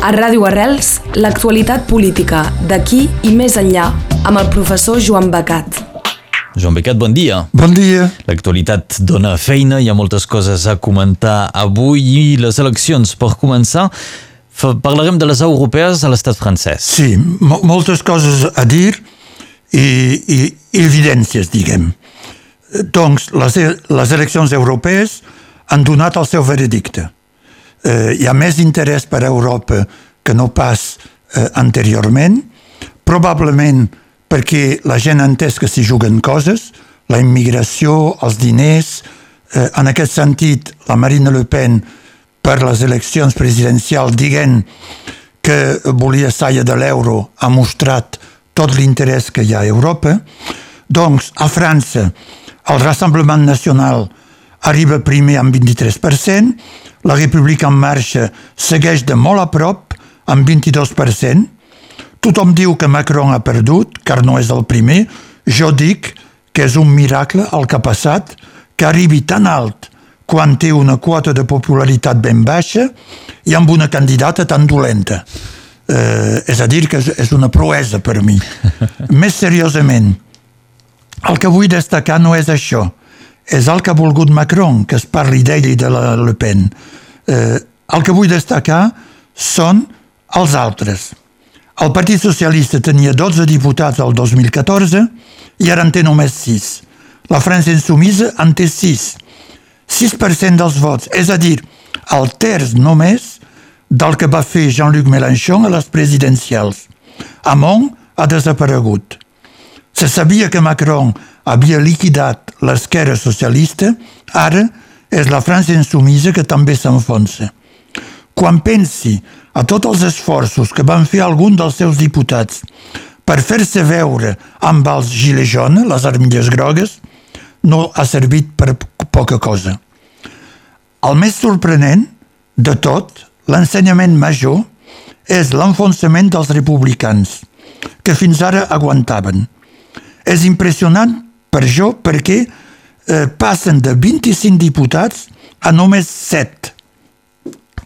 A Ràdio Arrels, l'actualitat política d'aquí i més enllà amb el professor Joan Becat. Joan Becat, bon dia. Bon dia. L'actualitat dona feina, hi ha moltes coses a comentar avui i les eleccions. Per començar, parlarem de les europees a l'estat francès. Sí, mo moltes coses a dir i, i, i evidències, diguem. Doncs les, les eleccions europees han donat el seu veredicte. Eh, hi ha més interès per a Europa que no pas eh, anteriorment, probablement perquè la gent ha entès que s'hi juguen coses, la immigració, els diners, eh, en aquest sentit la Marine Le Pen per les eleccions presidencials dient que volia saia de l'euro ha mostrat tot l'interès que hi ha a Europa. Doncs a França el Rassemblement Nacional arriba primer amb 23%, la República en Marxa segueix de molt a prop amb 22%, Tothom diu que Macron ha perdut, car no és el primer. Jo dic que és un miracle el que ha passat, que arribi tan alt quan té una quota de popularitat ben baixa i amb una candidata tan dolenta. Eh, és a dir, que és una proesa per mi. Més seriosament, el que vull destacar no és això, és el que ha volgut Macron, que es parli d'ell i de la Le Pen. Eh, el que vull destacar són els altres. El Partit Socialista tenia 12 diputats al 2014 i ara en té només 6. La França Insumisa en té 6. 6% dels vots, és a dir, el terç només del que va fer Jean-Luc Mélenchon a les presidencials. Hamon ha desaparegut. Se sabia que Macron havia liquidat l'esquerra socialista, ara és la França insumisa que també s'enfonsa. Quan pensi a tots els esforços que van fer algun dels seus diputats per fer-se veure amb els gilets jaunes, les armilles grogues, no ha servit per poca cosa. El més sorprenent de tot, l'ensenyament major, és l'enfonsament dels republicans, que fins ara aguantaven. És impressionant per jo perquè eh, passen de 25 diputats a només 7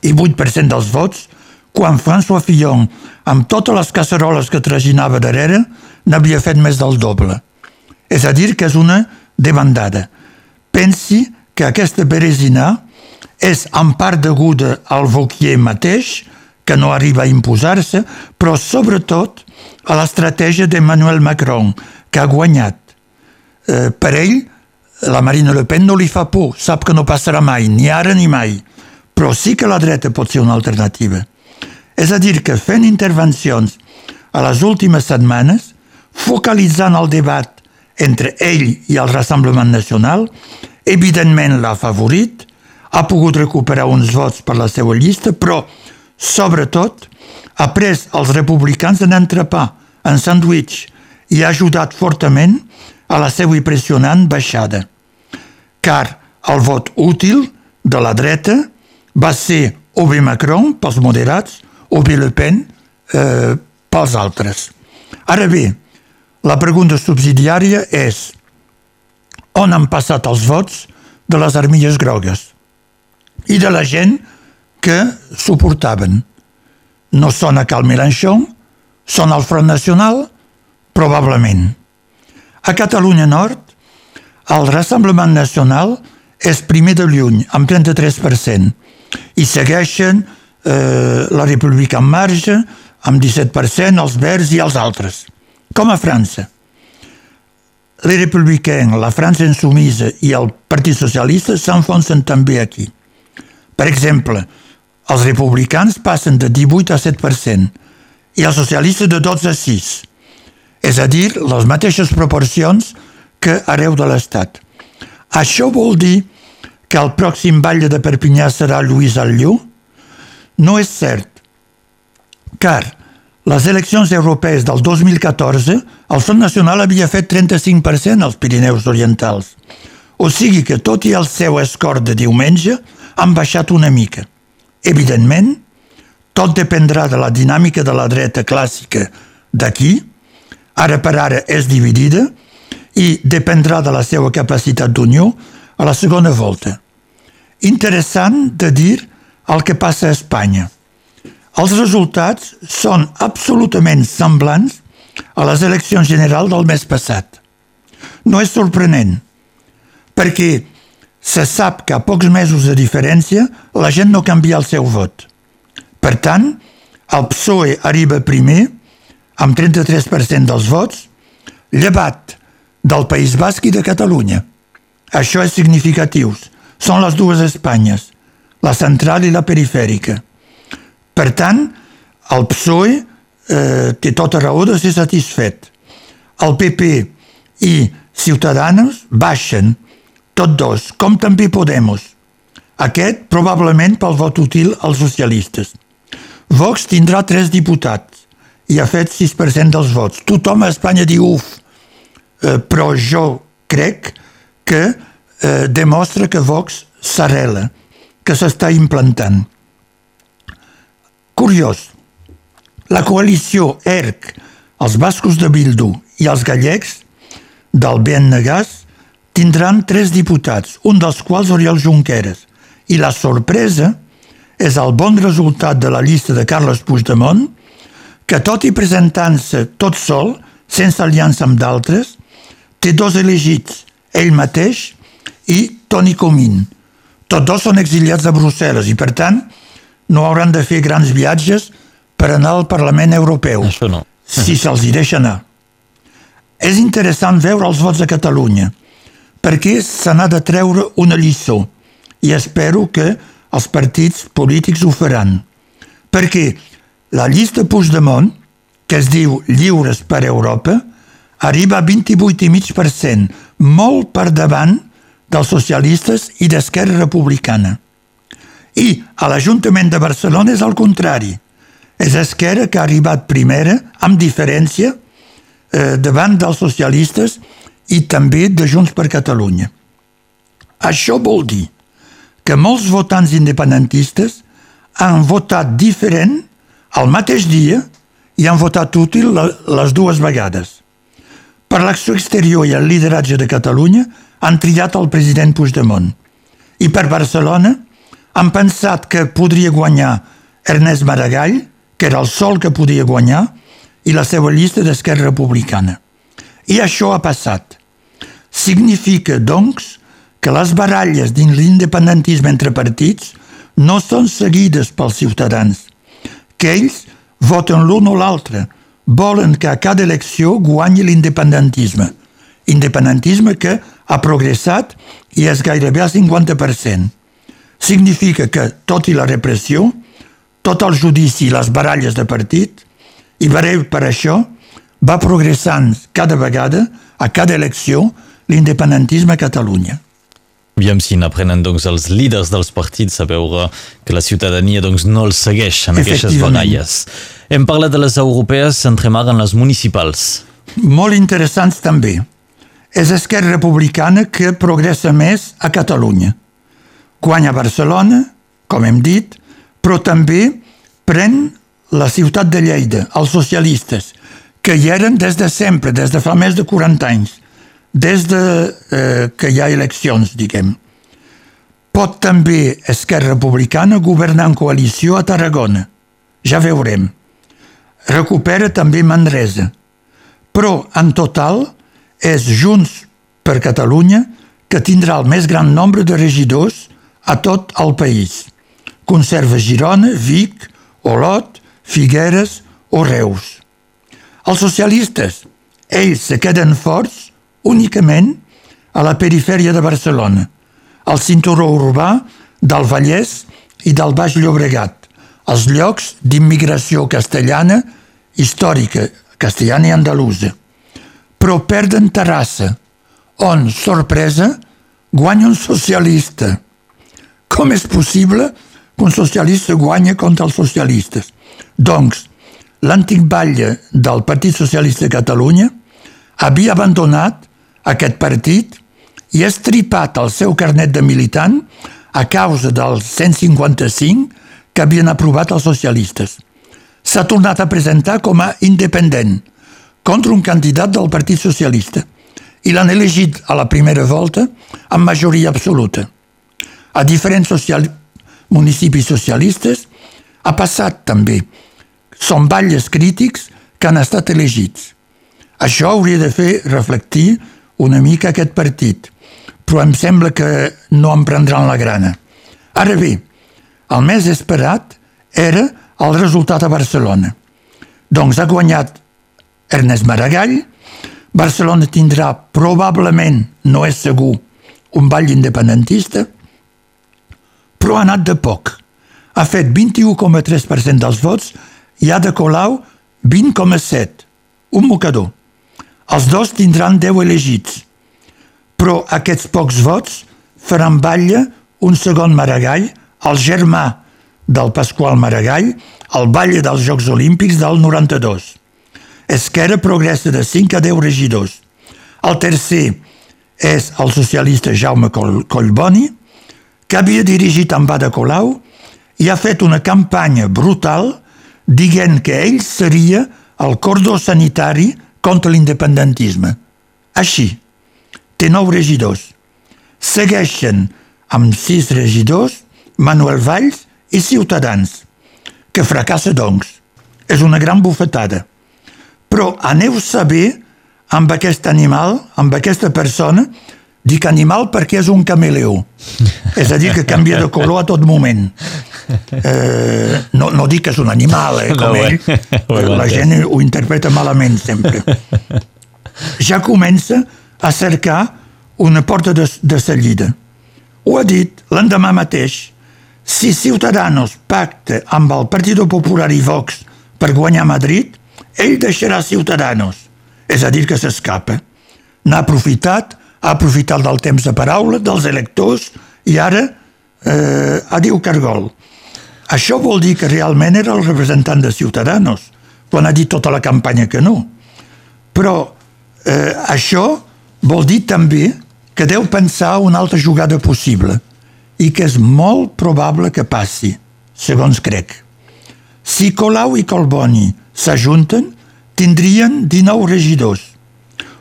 i 8% dels vots quan François Fillon, amb totes les casseroles que traginava darrere, n'havia fet més del doble. És a dir, que és una demandada. Pensi que aquesta beresina és en part deguda al Vauquier mateix, que no arriba a imposar-se, però sobretot a l'estratègia d'Emmanuel Macron, que ha guanyat. Eh, per ell, la Marine Le Pen no li fa por, sap que no passarà mai, ni ara ni mai, però sí que la dreta pot ser una alternativa. És a dir, que fent intervencions a les últimes setmanes, focalitzant el debat entre ell i el Rassemblement Nacional, evidentment l'ha favorit, ha pogut recuperar uns vots per la seva llista, però, sobretot, ha pres els republicans en entrepà, en sandwich, i ha ajudat fortament a la seva impressionant baixada. Car el vot útil de la dreta va ser o bé Macron, pels moderats, o bé Le Pen eh, pels altres. Ara bé, la pregunta subsidiària és on han passat els vots de les armilles grogues i de la gent que suportaven. No són a Cal Mélenchon, són al Front Nacional? Probablement. A Catalunya Nord, el Rassemblement Nacional és primer de lluny, amb 33%, i segueixen eh, la República en marge, amb 17%, els Verds i els altres. Com a França. Les Républicains, la França insumisa i el Partit Socialista s'enfonsen també aquí. Per exemple, els republicans passen de 18 a 7% i els socialistes de 12 a 6, és a dir, les mateixes proporcions que arreu de l'Estat. Això vol dir que el pròxim batlle de Perpinyà serà Lluís Alliu? No és cert, car les eleccions europees del 2014 el Front Nacional havia fet 35% als Pirineus Orientals. O sigui que, tot i el seu escort de diumenge, han baixat una mica. Evidentment, tot dependrà de la dinàmica de la dreta clàssica d'aquí, ara per ara és dividida, i dependrà de la seva capacitat d'unió a la segona volta. Interessant de dir el que passa a Espanya. Els resultats són absolutament semblants a les eleccions generals del mes passat. No és sorprenent, perquè se sap que a pocs mesos de diferència la gent no canvia el seu vot. Per tant, el PSOE arriba primer amb 33% dels vots, llevat del País Basc i de Catalunya. Això és significatiu. Són les dues Espanyes, la central i la perifèrica. Per tant, el PSOE eh, té tota raó de ser satisfet. El PP i Ciutadans baixen, tots dos, com també Podemos. Aquest probablement pel vot útil als socialistes. Vox tindrà tres diputats i ha fet 6% dels vots. Tothom a Espanya diu uf, eh, però jo crec que eh, demostra que Vox s'arrela, que s'està implantant. Curiós, la coalició ERC, els bascos de Bildu i els gallecs del BNGAS tindran tres diputats, un dels quals Oriol Junqueras, i la sorpresa és el bon resultat de la llista de Carles Puigdemont, que tot i presentant-se tot sol, sense aliança amb d'altres, té dos elegits, ell mateix i Toni Comín. Tots dos són exiliats a Brussel·les i, per tant, no hauran de fer grans viatges per anar al Parlament Europeu. Això no. Si se'ls hi deixa anar. És interessant veure els vots a Catalunya, perquè se n'ha de treure una lliçó i espero que els partits polítics ho faran. Perquè la llista Puigdemont, que es diu Lliures per Europa, arriba a 28,5%, molt per davant dels socialistes i d'Esquerra Republicana. I a l'Ajuntament de Barcelona és el contrari. És Esquerra que ha arribat primera, amb diferència, eh, davant dels socialistes i també de Junts per Catalunya. Això vol dir que molts votants independentistes han votat diferent al mateix dia i han votat útil les dues vegades. Per l'acció exterior i el lideratge de Catalunya han triat el president Puigdemont. I per Barcelona han pensat que podria guanyar Ernest Maragall, que era el sol que podia guanyar, i la seva llista d'Esquerra Republicana. I això ha passat. Significa, doncs, que les baralles dins l'independentisme entre partits no són seguides pels ciutadans, que ells voten l'un o l'altre, volen que a cada elecció guanyi l'independentisme, independentisme que ha progressat i és gairebé al 50%. Significa que, tot i la repressió, tot el judici i les baralles de partit, i veureu per això, va progressant cada vegada, a cada elecció, l'independentisme a Catalunya. Aviam si n'aprenen doncs, els líders dels partits a veure que la ciutadania doncs, no els segueix en aquestes bagalles. Hem parlat de les europees, entrem ara en les municipals. Molt interessants també. És Esquerra Republicana que progressa més a Catalunya. Guanya Barcelona, com hem dit, però també pren la ciutat de Lleida, els socialistes, que hi eren des de sempre, des de fa més de 40 anys des de eh, que hi ha eleccions, diguem. Pot també Esquerra Republicana governar en coalició a Tarragona. Ja veurem. Recupera també Manresa. Però, en total, és Junts per Catalunya que tindrà el més gran nombre de regidors a tot el país. Conserva Girona, Vic, Olot, Figueres o Reus. Els socialistes, ells se queden forts únicament a la perifèria de Barcelona, al cinturó urbà del Vallès i del Baix Llobregat, els llocs d'immigració castellana històrica, castellana i andalusa. Però perden Terrassa, on, sorpresa, guanya un socialista. Com és possible que un socialista guanya contra els socialistes? Doncs, l'antic batlle del Partit Socialista de Catalunya havia abandonat aquest partit i ha estripat el seu carnet de militant a causa del 155 que havien aprovat els socialistes. S'ha tornat a presentar com a independent contra un candidat del Partit Socialista i l'han elegit a la primera volta amb majoria absoluta. A diferents social... municipis socialistes Ha passat també. Són batlles crítics que han estat elegits. Això hauria de fer reflectir una mica aquest partit, però em sembla que no em prendran la grana. Ara bé, el més esperat era el resultat a Barcelona. Doncs ha guanyat Ernest Maragall, Barcelona tindrà probablement, no és segur, un ball independentista, però ha anat de poc. Ha fet 21,3% dels vots i ha de Colau 20,7%, un mocador. Els dos tindran 10 elegits, però aquests pocs vots faran batlle un segon Maragall, el germà del Pasqual Maragall, el batlle dels Jocs Olímpics del 92. Esquerra progressa de 5 a 10 regidors. El tercer és el socialista Jaume Collboni, que havia dirigit amb Ada Colau i ha fet una campanya brutal dient que ell seria el cordó sanitari contra l'independentisme. Així, té nou regidors. Segueixen amb sis regidors Manuel Valls i Ciutadans, que fracassa doncs. És una gran bufetada. Però aneu saber amb aquest animal, amb aquesta persona, dic animal perquè és un cameleó. és a dir, que canvia de color a tot moment. Eh, no, no dic que és un animal, eh, com no, ell. Eh, la gent ho interpreta malament sempre. Ja comença a cercar una porta de, de seguida. Ho ha dit l'endemà mateix. Si Ciutadanos pacta amb el Partit Popular i Vox per guanyar Madrid, ell deixarà Ciutadanos. És a dir, que s'escapa. N'ha aprofitat, ha aprofitat del temps de paraula, dels electors, i ara eh, adiu Cargol. Això vol dir que realment era el representant de Ciutadanos, quan ha dit tota la campanya que no. Però eh, això vol dir també que deu pensar una altra jugada possible i que és molt probable que passi, segons crec. Si Colau i Colboni s'ajunten, tindrien 19 regidors,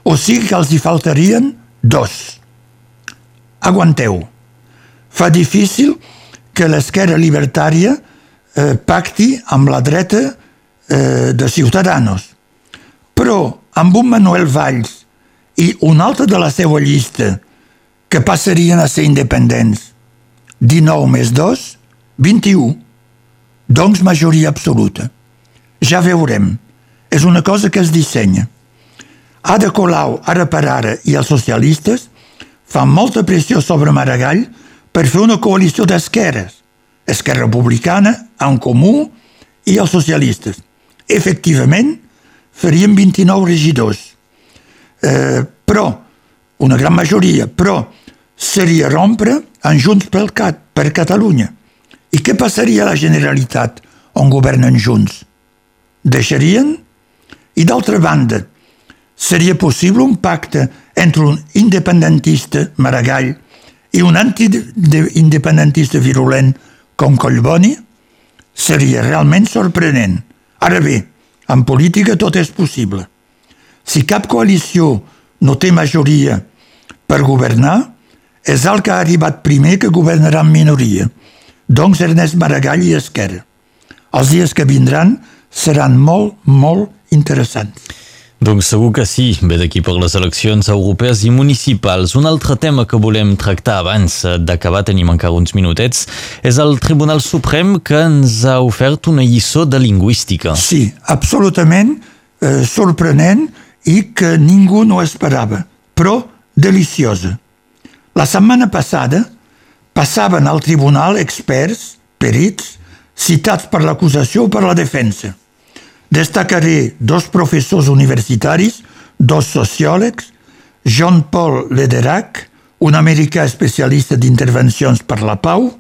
o sigui que els hi faltarien dos. Aguanteu. Fa difícil que l'esquerra libertària eh, pacti amb la dreta eh, de Ciutadanos. Però amb un Manuel Valls i un altre de la seva llista que passarien a ser independents, 19 més 2, 21. Doncs majoria absoluta. Ja veurem. És una cosa que es dissenya. Ada Colau, ara per ara, i els socialistes fan molta pressió sobre Maragall per fer una coalició d'esquerres, Esquerra Republicana, En Comú i els socialistes. Efectivament, farien 29 regidors. Eh, però, una gran majoria, però seria rompre en Junts pel Cat, per Catalunya. I què passaria a la Generalitat on governen Junts? Deixarien? I d'altra banda, seria possible un pacte entre un independentista, Maragall, i un antiindependentista virulent com Collboni? Seria realment sorprenent. Ara bé, en política tot és possible. Si cap coalició no té majoria per governar, és el que ha arribat primer que governarà en minoria. Doncs Ernest Maragall i Esquerra. Els dies que vindran seran molt, molt interessants. Doncs segur que sí, ve d'aquí per les eleccions europees i municipals. Un altre tema que volem tractar abans d'acabar, tenim encara uns minutets, és el Tribunal Suprem que ens ha ofert una lliçó de lingüística. Sí, absolutament eh, sorprenent i que ningú no esperava, però deliciosa. La setmana passada passaven al tribunal experts, perits, citats per l'acusació o per la defensa. Destacaré dos professors universitaris, dos sociòlegs, John Paul Lederac, un americà especialista d'intervencions per la pau,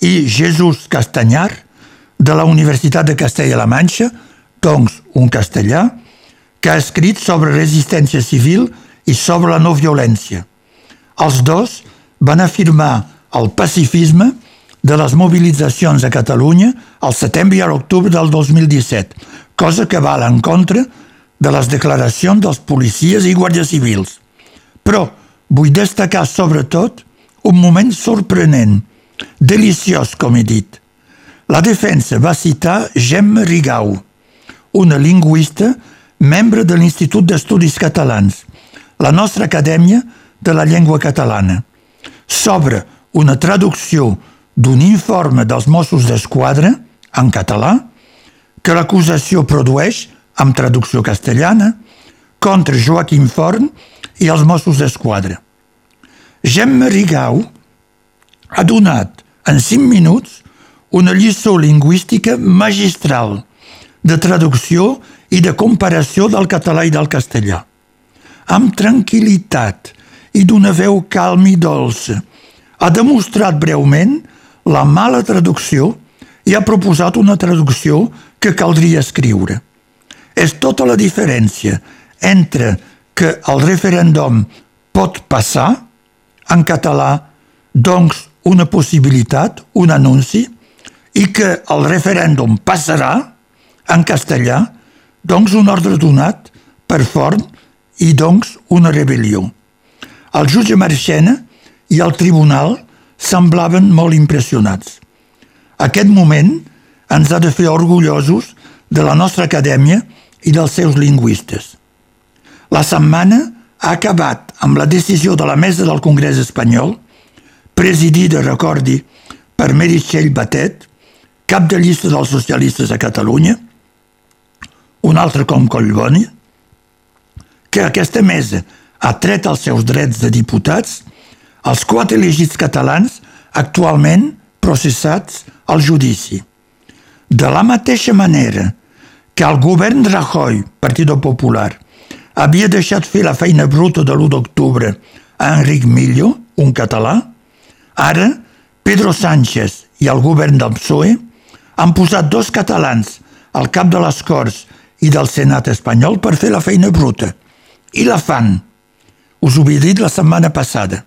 i Jesús Castanyar, de la Universitat de Castella-La Manxa, doncs un castellà, que ha escrit sobre resistència civil i sobre la no violència. Els dos van afirmar el pacifisme de les mobilitzacions a Catalunya al setembre i a l'octubre del 2017, cosa que va en contra de les declaracions dels policies i guàrdies civils. Però vull destacar sobretot un moment sorprenent, deliciós, com he dit. La defensa va citar Gemma Rigau, una lingüista, membre de l'Institut d'Estudis Catalans, la nostra Acadèmia de la Llengua Catalana, sobre una traducció d'un informe dels Mossos d'Esquadra, en català, que l'acusació produeix, amb traducció castellana, contra Joaquim Forn i els Mossos d'Esquadra. Gemma Rigau ha donat en cinc minuts una lliçó lingüística magistral de traducció i de comparació del català i del castellà. Amb tranquil·litat i d'una veu calma i dolça, ha demostrat breument la mala traducció i ha proposat una traducció que caldria escriure. És tota la diferència entre que el referèndum pot passar, en català, doncs una possibilitat, un anunci, i que el referèndum passarà, en castellà, doncs un ordre donat per Forn i doncs una rebel·lió. El jutge Marchena i el tribunal semblaven molt impressionats. Aquest moment ens ha de fer orgullosos de la nostra acadèmia i dels seus lingüistes. La setmana ha acabat amb la decisió de la mesa del Congrés espanyol, presidida, recordi, per Meritxell Batet, cap de llista dels socialistes a Catalunya, un altre com Collboni, que aquesta mesa ha tret els seus drets de diputats els quatre elegits catalans actualment processats al judici. De la mateixa manera que el govern Rajoy, Partit Popular, havia deixat fer la feina bruta de l'1 d'octubre a Enric Millo, un català, ara Pedro Sánchez i el govern del PSOE han posat dos catalans al cap de les Corts i del Senat espanyol per fer la feina bruta. I la fan. Us ho havia dit la setmana passada.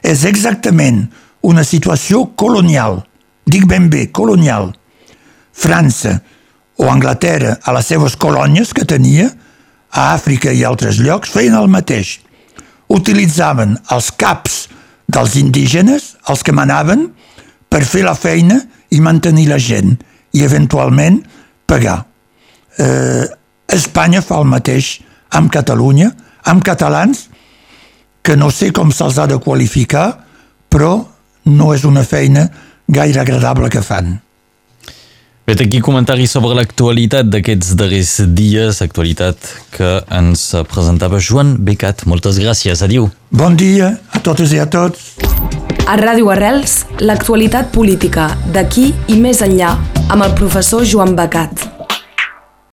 És exactament una situació colonial. Dic ben bé, colonial. França o Anglaterra, a les seves colònies que tenia, a Àfrica i altres llocs, feien el mateix. Utilitzaven els caps dels indígenes, els que manaven, per fer la feina i mantenir la gent i eventualment pagar. Eh, Espanya fa el mateix amb Catalunya, amb catalans, que no sé com se'ls ha de qualificar, però no és una feina gaire agradable que fan. Vet aquí comentari sobre l'actualitat d'aquests darrers dies, actualitat que ens presentava Joan Becat. Moltes gràcies, adiu. Bon dia a totes i a tots. A Ràdio Arrels, l'actualitat política d'aquí i més enllà amb el professor Joan Becat.